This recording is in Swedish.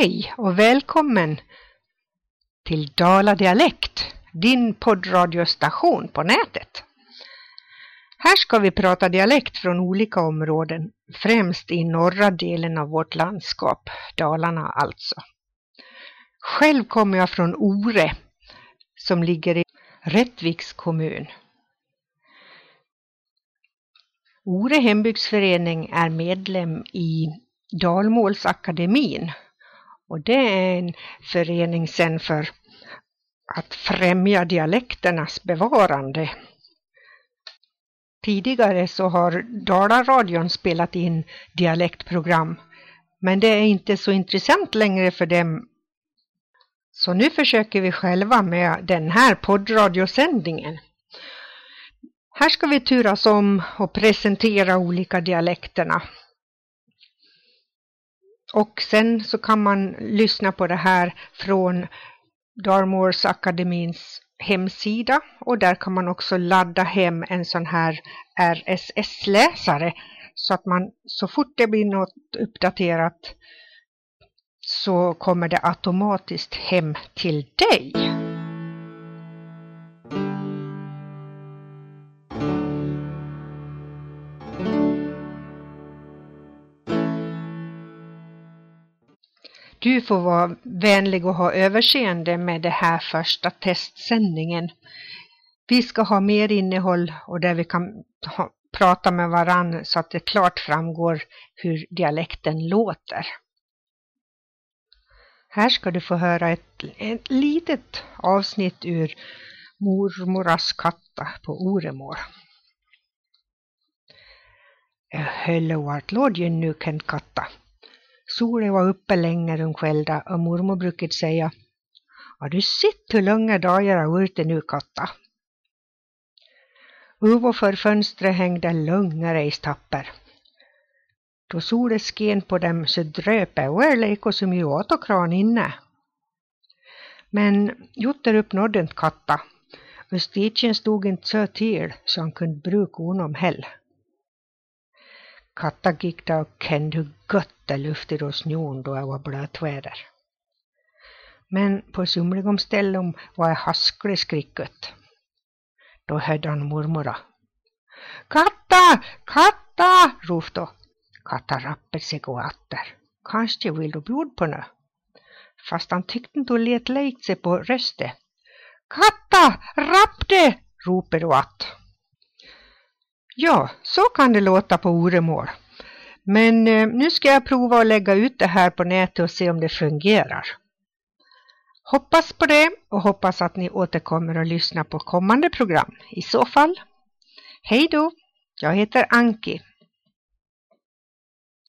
Hej och välkommen till Dala Dialekt, din poddradiostation på nätet. Här ska vi prata dialekt från olika områden, främst i norra delen av vårt landskap, Dalarna alltså. Själv kommer jag från Ore, som ligger i Rättviks kommun. Ore hembygdsförening är medlem i Dalmålsakademin och det är en förening sen för att främja dialekternas bevarande. Tidigare så har Dalaradion spelat in dialektprogram men det är inte så intressant längre för dem. Så nu försöker vi själva med den här poddradiosändningen. Här ska vi turas om och presentera olika dialekterna. Och sen så kan man lyssna på det här från Darmors akademins hemsida och där kan man också ladda hem en sån här RSS-läsare så att man så fort det blir något uppdaterat så kommer det automatiskt hem till dig. Du får vara vänlig och ha överseende med det här första testsändningen. Vi ska ha mer innehåll och där vi kan ha, prata med varann så att det klart framgår hur dialekten låter. Här ska du få höra ett, ett litet avsnitt ur Mormoras katta på Oremål. Hello Lord, you nu kan katta? Solen var uppe länge runt kvällda och mormor brukade säga Har du sett hur långa dagar har ute nu katta? Ovanför fönstret hängde långa rejstapper. Då solen sken på dem så dröp och som ju åt och kran inne. Men Jutter uppnådde inte katta och stitchen stod inte så till så han kunde bruka honom heller. Katta gick där och kände hur gott det luftade och snön då det var blötväder. Men på somliga ställen var det hasklig skricket. Då hörde han mormora. Katta! Katta! ropade Katta rappade sig och åter. Kanske vill du bjuda på något? Fast han tyckte inte hon lät likt sig på rösten. Katta! Rappde! ropade hon att. Ja, så kan det låta på oremål. Men eh, nu ska jag prova att lägga ut det här på nätet och se om det fungerar. Hoppas på det och hoppas att ni återkommer och lyssnar på kommande program. I så fall, hej då! Jag heter Anki.